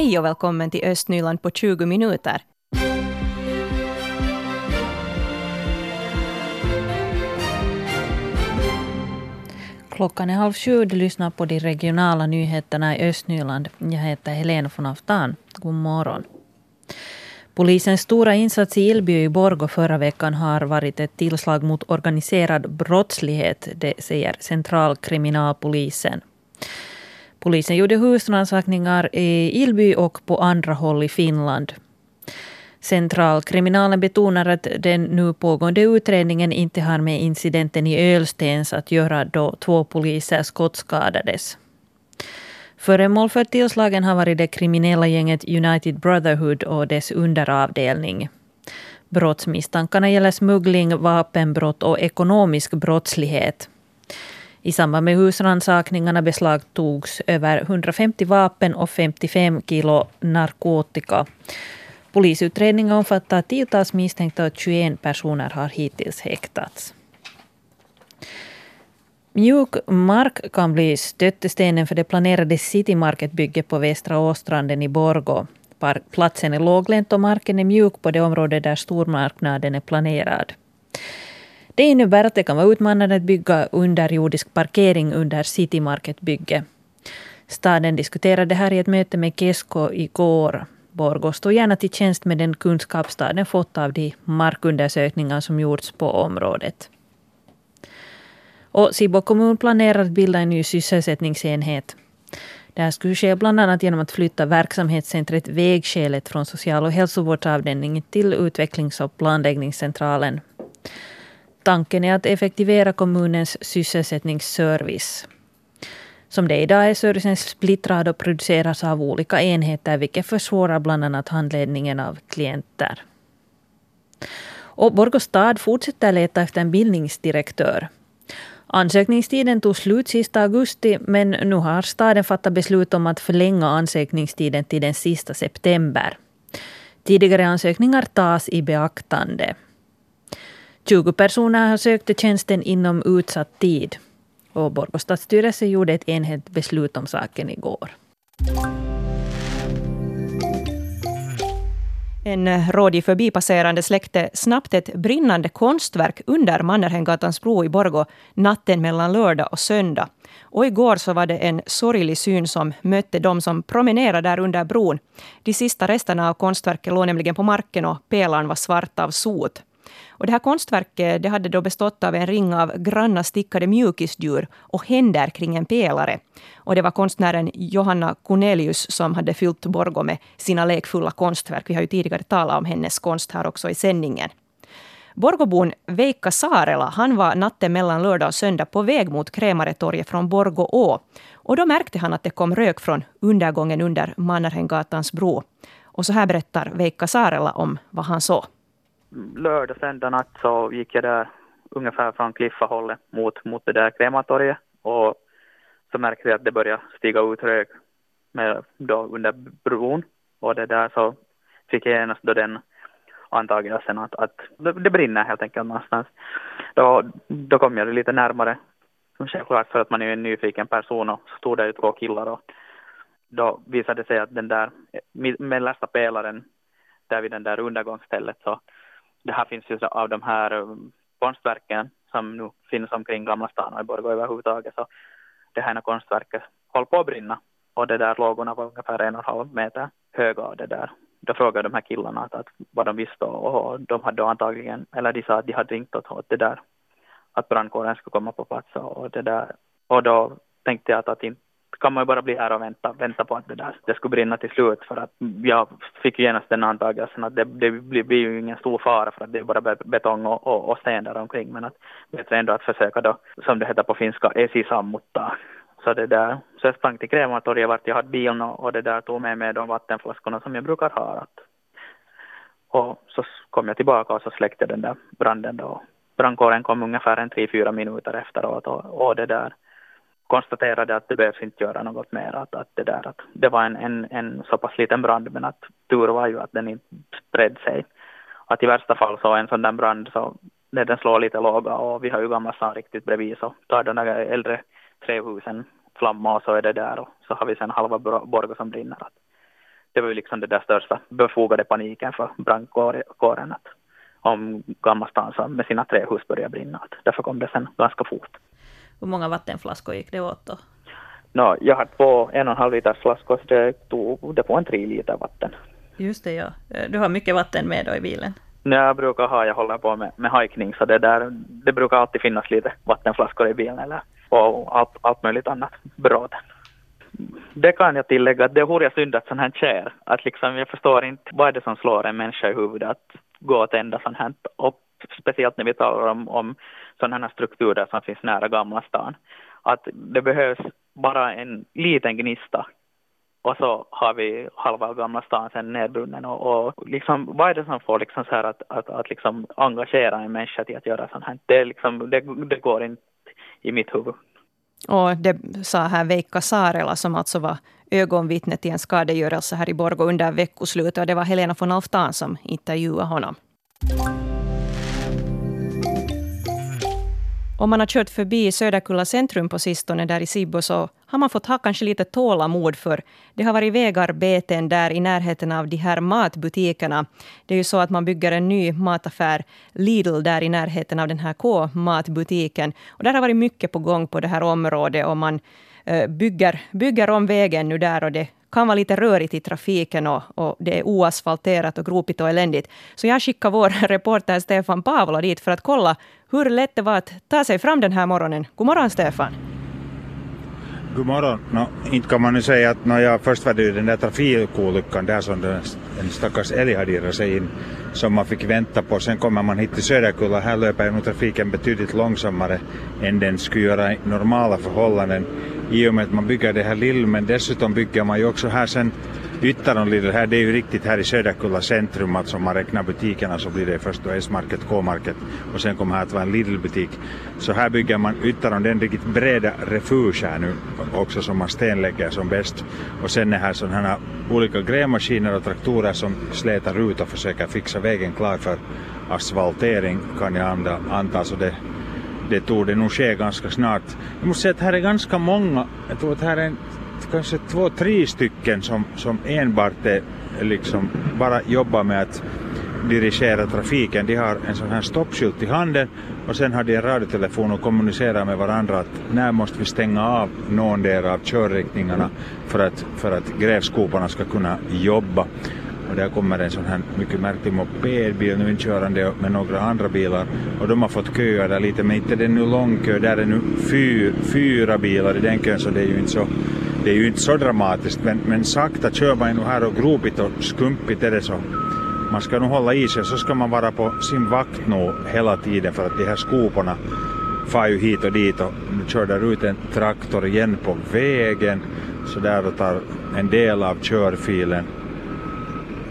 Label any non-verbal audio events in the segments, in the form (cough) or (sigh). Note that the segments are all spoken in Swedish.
Hej och välkommen till Östnyland på 20 minuter. Klockan är halv sju. Du lyssnar på de regionala nyheterna i Östnyland. Jag heter Helena von Aftan. God morgon. Polisens stora insats i Ilby i Borgå förra veckan har varit ett tillslag mot organiserad brottslighet, det säger centralkriminalpolisen. Polisen gjorde husrannsakningar i Ilby och på andra håll i Finland. Centralkriminalen betonar att den nu pågående utredningen inte har med incidenten i Ölstens att göra då två poliser skottskadades. Föremål för tillslagen har varit det kriminella gänget United Brotherhood och dess underavdelning. Brottsmisstankarna gäller smuggling, vapenbrott och ekonomisk brottslighet. I samband med husrannsakningarna beslagtogs över 150 vapen och 55 kilo narkotika. Polisutredningen omfattar tiotals misstänkta och 21 personer har hittills häktats. Mjuk mark kan bli stöttestenen för det planerade Citymarket-bygget på Västra Åstranden i Borgå. Platsen är låglänt och marken är mjuk på det område där stormarknaden är planerad. Det innebär att det kan vara utmanande att bygga underjordisk parkering under Citymarket-bygget. Staden diskuterade det här i ett möte med Kesko igår. Borgå står gärna till tjänst med den kunskap staden fått av de markundersökningar som gjorts på området. Och Sibbo kommun planerar att bilda en ny sysselsättningsenhet. Det här skulle ske bland annat genom att flytta verksamhetscentret Vägskälet från social och hälsovårdsavdelningen till utvecklings och planläggningscentralen. Tanken är att effektivera kommunens sysselsättningsservice. Som det är idag är servicen splittrad och produceras av olika enheter vilket försvårar bland annat handledningen av klienter. Och Borgå stad fortsätter leta efter en bildningsdirektör. Ansökningstiden tog slut sista augusti men nu har staden fattat beslut om att förlänga ansökningstiden till den sista september. Tidigare ansökningar tas i beaktande. 20 personer har sökt tjänsten inom utsatt tid. Och Borgå stadsstyrelse gjorde ett enhälligt beslut om saken igår. En rådig förbipasserande släckte snabbt ett brinnande konstverk under Mannerheimgatans bro i Borgå natten mellan lördag och söndag. Och igår så var det en sorglig syn som mötte de som promenerade där under bron. De sista resterna av konstverket låg nämligen på marken och pelaren var svart av sot. Och det här konstverket det hade då bestått av en ring av granna stickade mjukisdjur och händer kring en pelare. Och det var konstnären Johanna Cornelius som hade fyllt Borgå med sina lekfulla konstverk. Vi har ju tidigare talat om hennes konst här också i sändningen. Borgåbon Veikka Saarela han var natten mellan lördag och söndag på väg mot Krämaretorget från Borgå å. Och då märkte han att det kom rök från undergången under Mannerhängatans bro. Och så här berättar Veikka Saarela om vad han såg lördag, söndag natt så gick jag där ungefär från Kliffahållet mot, mot det där krematoriet och så märkte jag att det började stiga ut rök med, då under bron och det där så fick jag genast då den antagelsen att, att det brinner helt enkelt någonstans. Då, då kom jag lite närmare, självklart för att man är en nyfiken person och så stod det ju två killar och då visade det sig att den där eh, mellersta pelaren där vid den där undergångsstället så det här finns ju av de här um, konstverken som nu finns omkring Gamla stan och i Borgå överhuvudtaget så det här konstverket håller på att brinna. Och det där lågorna var ungefär en och en halv meter höga och det där. Då frågade de här killarna att, att vad de visste och, de hade antagligen, eller de sa att de hade ringt åt, åt det där att brandkåren skulle komma på plats och det där. Och då tänkte jag att, att inte kan man ju bara bli här och vänta, vänta på att det där det skulle brinna till slut för att jag fick ju genast den antagelsen att det, det blir, blir ju ingen stor fara för att det är bara betong och, och, och sten där omkring. Men att bättre ändå att försöka då som det heter på finska esisammutta så det där, så jag sprang till krematoriet vart jag hade bilen och, och det där tog med mig de vattenflaskorna som jag brukar ha. Att, och så kom jag tillbaka och så släckte den där branden då. Brandkåren kom ungefär en tre, fyra minuter efteråt och, och det där konstaterade att det behövs inte göra något mer. Att, att, det, där, att det var en, en, en så pass liten brand men att tur var ju att den inte spred sig. Att i värsta fall så en sån där brand så när den slår lite låga och vi har ju Gamla stan riktigt bredvid så tar de där äldre trähusen flamma och så är det där och så har vi sen halva Borgå som brinner. Att det var ju liksom det där största befogade paniken för brandkåren att om Gamla stan med sina trähus började brinna. Att därför kom det sen ganska fort. Hur många vattenflaskor gick det åt då? No, jag har två en och en halv liters flaskor så det tog det på en tre liter vatten. Just det, ja. Du har mycket vatten med då i bilen? Nej, jag brukar ha, jag håller på med, med hiking så det där, det brukar alltid finnas lite vattenflaskor i bilen eller och allt, allt möjligt annat bråte. Det kan jag tillägga att det vore synd att sånt här sker. Att liksom, jag förstår inte vad är det som slår en människa i huvudet att gå och tända sånt här. Och speciellt när vi talar om, om sådana här strukturer som finns nära Gamla stan. Att det behövs bara en liten gnista och så har vi halva Gamla stan sen nedbrunnen och, och liksom, vad är det som får liksom så här att, att, att liksom engagera en människa till att göra sånt här? Det, liksom, det, det går inte i mitt huvud. Och det sa här Veikka Saarela som alltså var ögonvittne till en skadegörelse här i Borgå under veckoslutet. Och det var Helena von Alftan som intervjuade honom. Om man har kört förbi Söderkulla centrum på sistone där i Sibbo så har man fått ha kanske lite tålamod för det har varit vägarbeten där i närheten av de här matbutikerna. Det är ju så att man bygger en ny mataffär, Lidl, där i närheten av den här K-matbutiken. Och där har varit mycket på gång på det här området och man eh, bygger, bygger om vägen nu där och det kan vara lite rörigt i trafiken och, och, det är oasfalterat och gropigt och eländigt. Så jag skickar vår (laughs) reporter Stefan Pavlo dit för att kolla hur lätt det var att ta sig fram den här morgonen. God morgon Stefan! God morgon. No, inte kan man nu säga att no, ja, först var det ju den där trafikolyckan där som den, en stackars älg hade irrat sig in som man fick vänta på. Sen kommer man hit till Söderkulla. Här löper ju trafiken betydligt långsammare än den skulle göra i normala förhållanden i och med att man bygger det här lill men dessutom bygger man ju också här sen Yttaron Lidl här, det är ju riktigt här i Söderkulla centrum, alltså om man räknar butikerna så blir det först då S-market, K-market och sen kommer här att vara en Lidl-butik. Så här bygger man Yttaron, den riktigt breda refuge här nu också som man stenlägger som bäst. Och sen är här sådana här olika grävmaskiner och traktorer som slätar ut och försöker fixa vägen klar för asfaltering kan jag anta. Så det, det tog det nog ske ganska snart. Jag måste säga att här är ganska många, jag tror att här är kanske två, tre stycken som, som enbart är, liksom bara jobbar med att dirigera trafiken. De har en sån här stoppskylt i handen och sen har de en radiotelefon och kommunicerar med varandra att när måste vi stänga av någon del av körriktningarna för att, för att grävskoparna ska kunna jobba. Och där kommer en sån här mycket märklig mopedbil nu inkörande med några andra bilar och de har fått köa där lite men inte det är nu lång kö, där är nu fyr, fyra bilar i den kön så det är ju inte så det är ju inte så dramatiskt men, men sakta kör man ju här och gropigt och skumpigt är det så. Man ska nog hålla i sig så ska man vara på sin vakt nog hela tiden för att de här skoporna far ju hit och dit och nu kör där ut en traktor igen på vägen så där och tar en del av körfilen.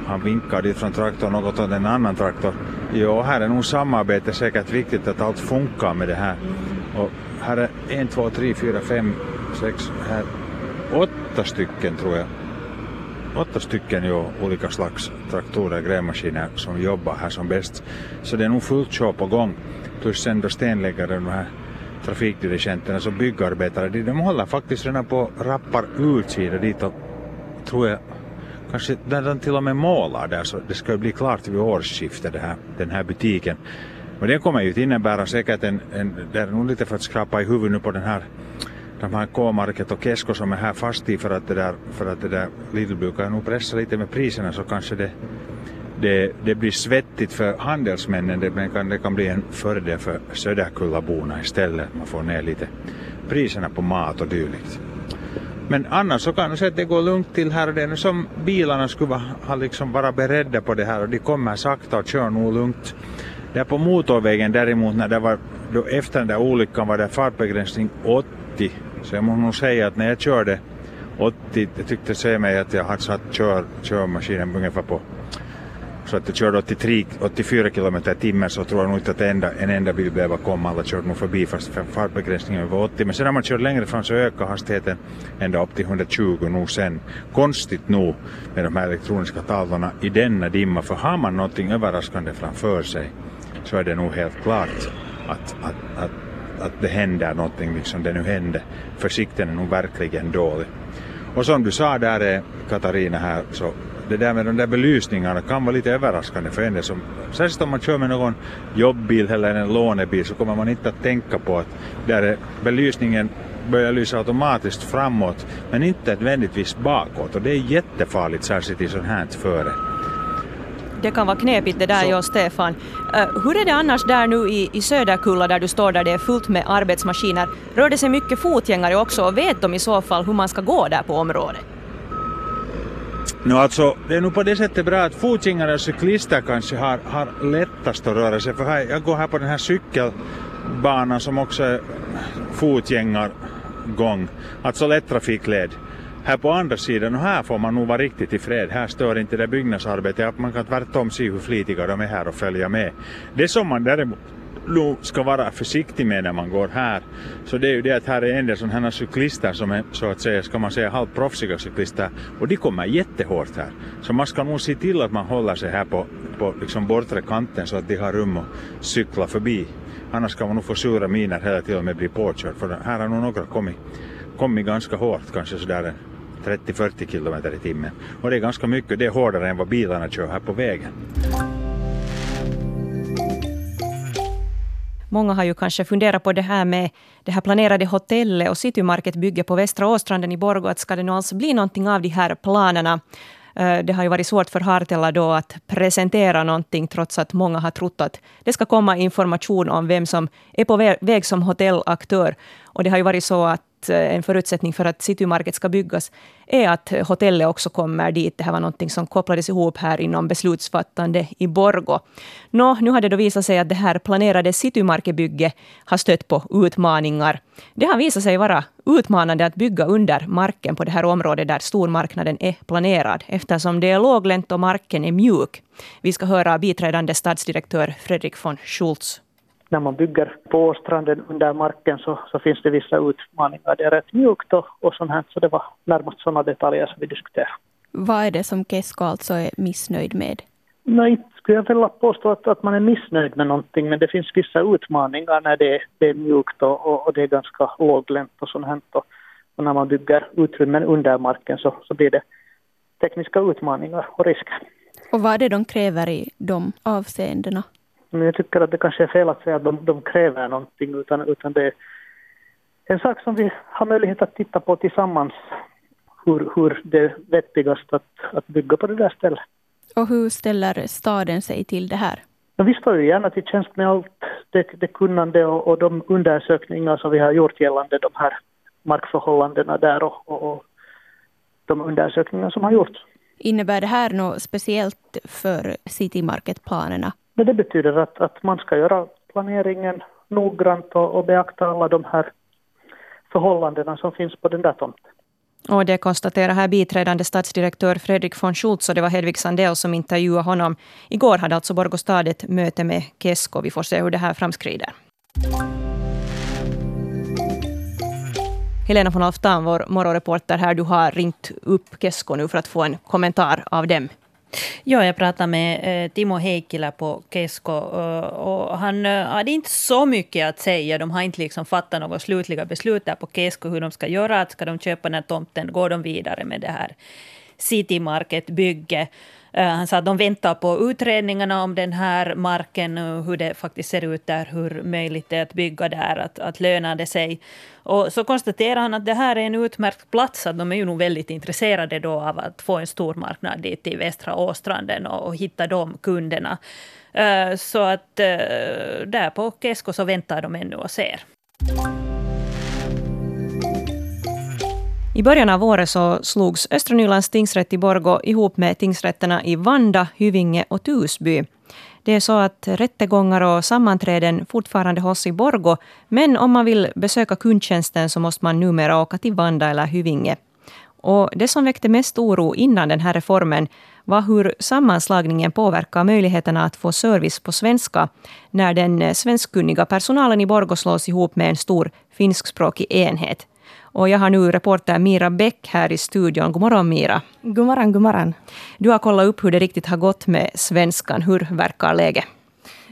Han vinkar dit från traktorn något åt en annan traktor. Jo, här är nog samarbete säkert viktigt att allt funkar med det här. Och här är en, två, tre, fyra, fem, sex, här åtta stycken tror jag. Åtta stycken ju olika slags traktorer, grävmaskiner som jobbar här som bäst. Så det är nog fullt show på gång. Plus sen då stenläggare de här trafikdirigenterna som byggarbetare, de, de håller faktiskt redan på rappar utsida dit och tror jag kanske när de till och med målar där så det ska ju bli klart vid årsskiftet det här, den här butiken. Men det kommer ju att innebära säkert en, en det är nog lite för att skrapa i huvudet nu på den här de här K-market och Kesko som är här fast i för att det där, för att det där Lidl brukar nog pressa lite med priserna så kanske det, det, det blir svettigt för handelsmännen det kan, det kan bli en fördel för Söderkullaborna istället. Man får ner lite priserna på mat och dylikt. Men annars så kan man säga att det går lugnt till här och det är som bilarna skulle ha liksom vara beredda på det här och de kommer sakta och kör nog lugnt. Där på motorvägen däremot när det var då efter den där olyckan var det fartbegränsning 80 så jag måste nog säga att när jag körde 80, jag tyckte se mig att jag hade satt kör, körmaskinen ungefär på så att jag körde 83, 84 kilometer i timmen så tror jag nog inte att enda, en enda bil behöver komma. Alla körde nog förbi fast fartbegränsningen var 80. Men sen när man kör längre fram så ökar hastigheten ända upp till 120 nog sen. Konstigt nog med de här elektroniska tavlorna i denna dimma. För har man någonting överraskande framför sig så är det nog helt klart att, att, att att det händer någonting, liksom det nu hände. Försikten är nog verkligen dålig. Och som du sa där är Katarina här, så det där med de där belysningarna kan vara lite överraskande för en som, särskilt om man kör med någon jobbbil eller en lånebil så kommer man inte att tänka på att där är belysningen börjar lysa automatiskt framåt men inte nödvändigtvis bakåt och det är jättefarligt särskilt i sånt här före. Det kan vara knepigt det där, så. Stefan. Uh, hur är det annars där nu i, i Söderkulla där du står där det är fullt med arbetsmaskiner? Rör det sig mycket fotgängare också och vet de i så fall hur man ska gå där på området? No, alltså, det är nog på det sättet bra att fotgängare och cyklister kanske har, har lättast att röra sig. För här, jag går här på den här cykelbanan som också är fotgängargång, alltså lättrafikled här på andra sidan och här får man nog vara riktigt i fred. Här stör inte det byggnadsarbetet. Man kan tvärtom se hur flitiga de är här och följa med. Det som man däremot ska vara försiktig med när man går här. Så det är ju det att här är en del sådana här cyklister som är så att säga, ska man säga halvproffsiga cyklister och de kommer jättehårt här. Så man ska nog se till att man håller sig här på, på liksom bortre kanten så att de har rum att cykla förbi. Annars kan man nog få sura miner hela tiden med bli påkörd för här har nog några kommit, kommit ganska hårt, kanske sådär 30-40 kilometer i timmen. Och det är ganska mycket, det är hårdare än vad bilarna kör här på vägen. Många har ju kanske funderat på det här med det här planerade hotellet och citymarketbygget på Västra Åstranden i Borgå. Att ska det nu alls bli någonting av de här planerna? Eh, det har ju varit svårt för Hartela då att presentera någonting trots att många har trott att det ska komma information om vem som är på väg som hotellaktör. Och det har ju varit så att att eh, en förutsättning för att Citymarket ska byggas är att hotellet också kommer dit. Det här var någonting som kopplades ihop här inom beslutsfattande i Borgo. Nå, nu har det då visat sig att det här planerade Citymarket-bygget har stött på utmaningar. Det har visat sig vara utmanande att bygga under marken på det här området där stormarknaden är planerad, eftersom det är låglänt och marken är mjuk. Vi ska höra biträdande stadsdirektör Fredrik von Schultz när man bygger på stranden under marken så, så finns det vissa utmaningar. Det är rätt mjukt och, och sånt här, så det var närmast sådana detaljer som vi diskuterade. Vad är det som Kesko alltså är missnöjd med? Nej, skulle jag vilja påstå att, att man är missnöjd med någonting, men det finns vissa utmaningar när det, det är mjukt och, och, och, det är ganska låglänt och sånt här. Och, och när man bygger utrymmen under marken så, så blir det tekniska utmaningar och risker. Och vad är det de kräver i de avseendena? Men jag tycker att det kanske är fel att säga att de, de kräver någonting utan, utan det är en sak som vi har möjlighet att titta på tillsammans hur, hur det är vettigast att, att bygga på det där stället. Och hur ställer staden sig till det här? Ja, vi står ju gärna till tjänst med allt det, det kunnande och, och, de undersökningar som vi har gjort gällande de här markförhållandena där och, och, och de undersökningar som har gjorts. Innebär det här något speciellt för City Market-planerna? Men det betyder att, att man ska göra planeringen noggrant och, och beakta alla de här förhållandena som finns på den där tomten. Och det konstaterar här biträdande stadsdirektör Fredrik von Schultz och det var Hedvig Sandell som intervjuade honom. Igår hade alltså Borgå stad ett möte med Kesko. Vi får se hur det här framskrider. Helena von Alftan, vår morgonreporter här, du har ringt upp Kesko nu för att få en kommentar av dem. Ja, jag pratade med eh, Timo Heikkilä på Kesko eh, och han eh, hade inte så mycket att säga. De har inte liksom fattat några slutliga beslut där på Kesko hur de ska göra. Ska de köpa den här tomten? Går de vidare med det här City Market-bygget? Eh, han sa att de väntar på utredningarna om den här marken, hur det faktiskt ser ut där, hur möjligt det är att bygga där, att, att lönar det sig. Och så konstaterar han att det här är en utmärkt plats, att de är ju nog väldigt intresserade då av att få en stor marknad dit i västra Åstranden och, och hitta de kunderna. Eh, så att eh, där på Kesko så väntar de ännu och ser. I början av året så slogs Östra Nylands tingsrätt i Borgå ihop med tingsrätterna i Vanda, Hyvinge och Tusby. Det är så att rättegångar och sammanträden fortfarande hålls i Borgå, men om man vill besöka kundtjänsten så måste man numera åka till Vanda eller Hyvinge. Och det som väckte mest oro innan den här reformen var hur sammanslagningen påverkar möjligheterna att få service på svenska när den svenskkunniga personalen i Borgå slås ihop med en stor finskspråkig enhet. Och jag har nu reporter Mira Bäck här i studion. God morgon Mira. God morgon, god morgon. Du har kollat upp hur det riktigt har gått med svenskan. Hur verkar läget?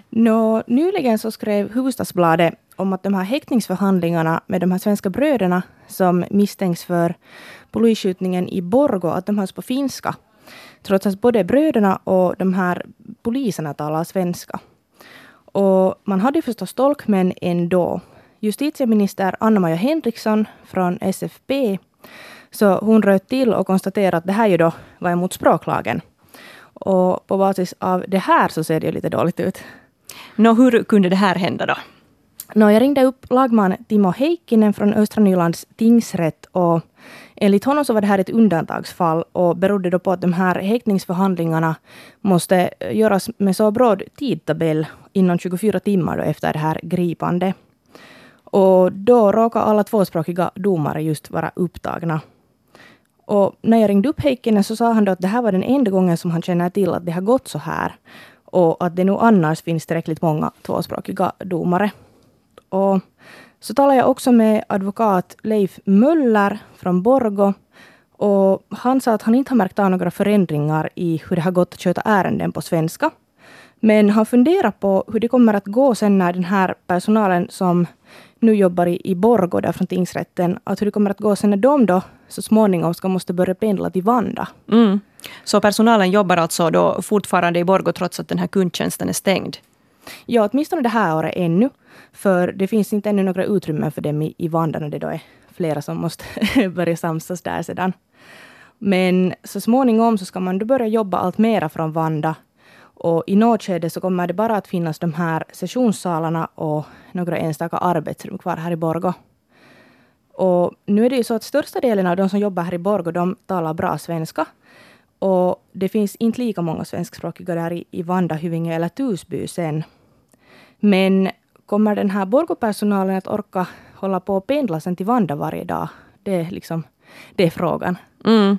Nå, nyligen så skrev Hufvudstadsbladet om att de här häktningsförhandlingarna med de här svenska bröderna som misstänks för polisskjutningen i Borgo, att de hölls på finska. Trots att både bröderna och de här poliserna talar svenska. Och man hade förstås tolk, men ändå. Justitieminister Anna-Maja Henriksson från SFP, så hon röt till och konstaterade att det här ju då var emot språklagen. Och på basis av det här så ser det ju lite dåligt ut. Nå, hur kunde det här hända då? Nå, jag ringde upp lagman Timo Heikkinen från Östra Nylands tingsrätt och enligt honom så var det här ett undantagsfall och berodde då på att de här häktningsförhandlingarna måste göras med så bråd tidtabell inom 24 timmar då efter det här gripande. Och då råkade alla tvåspråkiga domare just vara upptagna. Och när jag ringde upp Heikkinen så sa han då att det här var den enda gången som han känner till att det har gått så här. Och att det nu annars finns tillräckligt många tvåspråkiga domare. Och så talade jag också med advokat Leif Möller från Borgo. Och han sa att han inte har märkt av några förändringar i hur det har gått att sköta ärenden på svenska. Men han funderar på hur det kommer att gå sen när den här personalen som nu jobbar i, i Borgå där från tingsrätten, att hur det kommer att gå sen när de då så småningom ska måste börja pendla till Vanda. Mm. Så personalen jobbar alltså då fortfarande i Borgå trots att den här kundtjänsten är stängd? Ja, åtminstone det här året ännu. För det finns inte ännu några utrymmen för dem i, i Vanda när det då är flera som måste (laughs) börja samsas där sedan. Men så småningom så ska man då börja jobba allt mera från Vanda. Och i något skede så kommer det bara att finnas de här sessionssalarna och några enstaka arbetsrum kvar här i Borgå. Och nu är det ju så att största delen av de som jobbar här i Borgå, de talar bra svenska. Och det finns inte lika många svenskspråkiga där i, i Vanda, Hyvinge eller Tusby sen. Men kommer den här Borgå-personalen att orka hålla på och pendla sen till Vanda varje dag? Det är liksom det är frågan. Mm.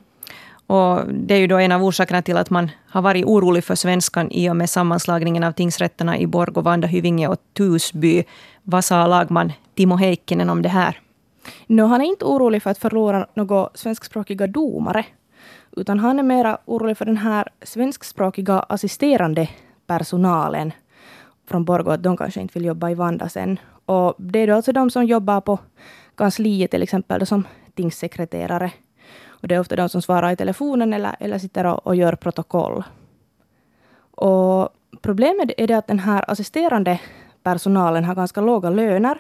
Och det är ju då en av orsakerna till att man har varit orolig för svenskan i och med sammanslagningen av tingsrätterna i Borgå, Vanda, Hyvinge och Tusby. Vad sa lagman Timo Heikkinen om det här? No, han är inte orolig för att förlora några svenskspråkiga domare. Utan han är mera orolig för den här svenskspråkiga assisterande personalen från Borgå, att de kanske inte vill jobba i Vanda sen. Och det är då alltså de som jobbar på kansliet till exempel, som tingssekreterare. Och det är ofta de som svarar i telefonen eller, eller sitter och, och gör protokoll. Och problemet är det att den här assisterande personalen har ganska låga löner.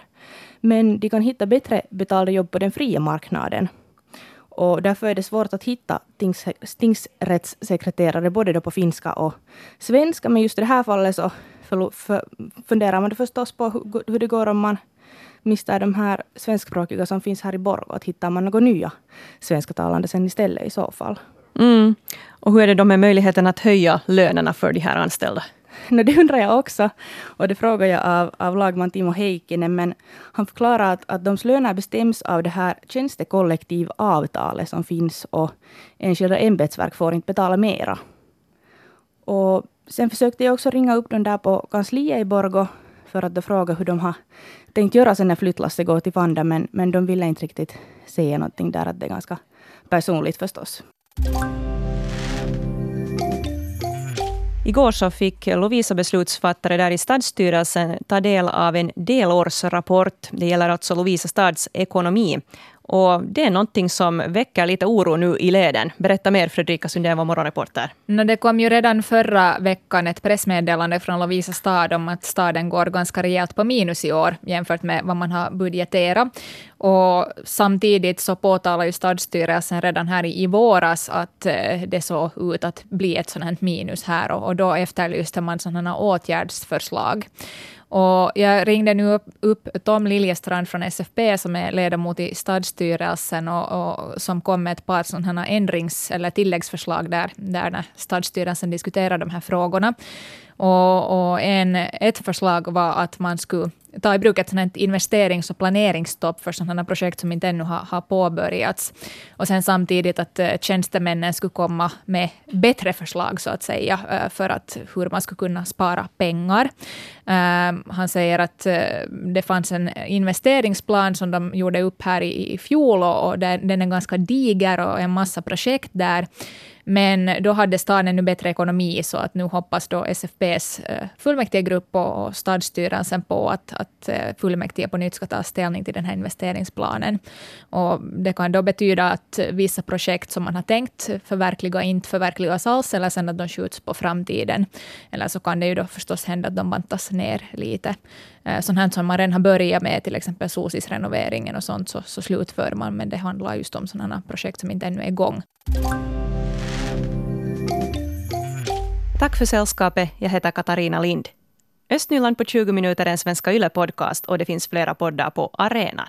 Men de kan hitta bättre betalda jobb på den fria marknaden. Och därför är det svårt att hitta tings, tingsrättssekreterare både då på finska och svenska. Men just i det här fallet så för, för, funderar man förstås på hur, hur det går om man mister de här svenskspråkiga som finns här i Borgå. Att hittar man några nya svenskatalande sen istället i så fall. Mm. Och hur är det då med möjligheten att höja lönerna för de här anställda? No, det undrar jag också. Och det frågar jag av, av lagman Timo Heikkinen. Men han förklarar att, att de löner bestäms av det här tjänstekollektivavtalet som finns. Och enskilda ämbetsverk får inte betala mera. Och sen försökte jag också ringa upp dem där på kansliet i Borgå för att fråga hur de har tänkt göra sen när flyttlasset går till Vanda. Men, men de ville inte riktigt säga någonting där. Att det är ganska personligt förstås. Igår så fick Lovisa beslutsfattare där i stadsstyrelsen ta del av en delårsrapport. Det gäller alltså Lovisa stads ekonomi. Och det är någonting som väcker lite oro nu i leden. Berätta mer Fredrika Sundén, vår morgonreporter. No, det kom ju redan förra veckan ett pressmeddelande från Lovisa stad om att staden går ganska rejält på minus i år jämfört med vad man har budgeterat. Och samtidigt så påtalar ju stadsstyrelsen redan här i våras att eh, det såg ut att bli ett sådant här minus här och, och då efterlyste man sådana åtgärdsförslag. Och jag ringde nu upp, upp Tom Liljestrand från SFP som är ledamot i stadsstyrelsen och, och som kom med ett par sådana ändrings eller tilläggsförslag där, där när stadsstyrelsen diskuterade de här frågorna. Och, och en, ett förslag var att man skulle ta i bruk ett sådant investerings och planeringsstopp för sådana projekt som inte ännu har, har påbörjats. Och sen samtidigt att uh, tjänstemännen skulle komma med bättre förslag, så att säga, uh, för att hur man skulle kunna spara pengar. Uh, han säger att eh, det fanns en investeringsplan som de gjorde upp här i, i fjol och, och den, den är ganska diger och en massa projekt där. Men då hade staden nu bättre ekonomi, så att nu hoppas då SFPs eh, fullmäktigegrupp och stadsstyrelsen på att, att eh, fullmäktige på nytt ska ta ställning till den här investeringsplanen. Och det kan då betyda att vissa projekt som man har tänkt förverkliga inte förverkligas alls, eller sen att de skjuts på framtiden. Eller så kan det ju då förstås hända att de bantas ner lite. Eh, sånt här som man redan har börjat med, till exempel SOSIS-renoveringen och sånt, så, så slutför man. Men det handlar just om sådana projekt som inte ännu är igång. Tack för sällskapet. Jag heter Katarina Lind. Östnyland på 20 minuter är en Svenska Yle-podcast och det finns flera poddar på arenan.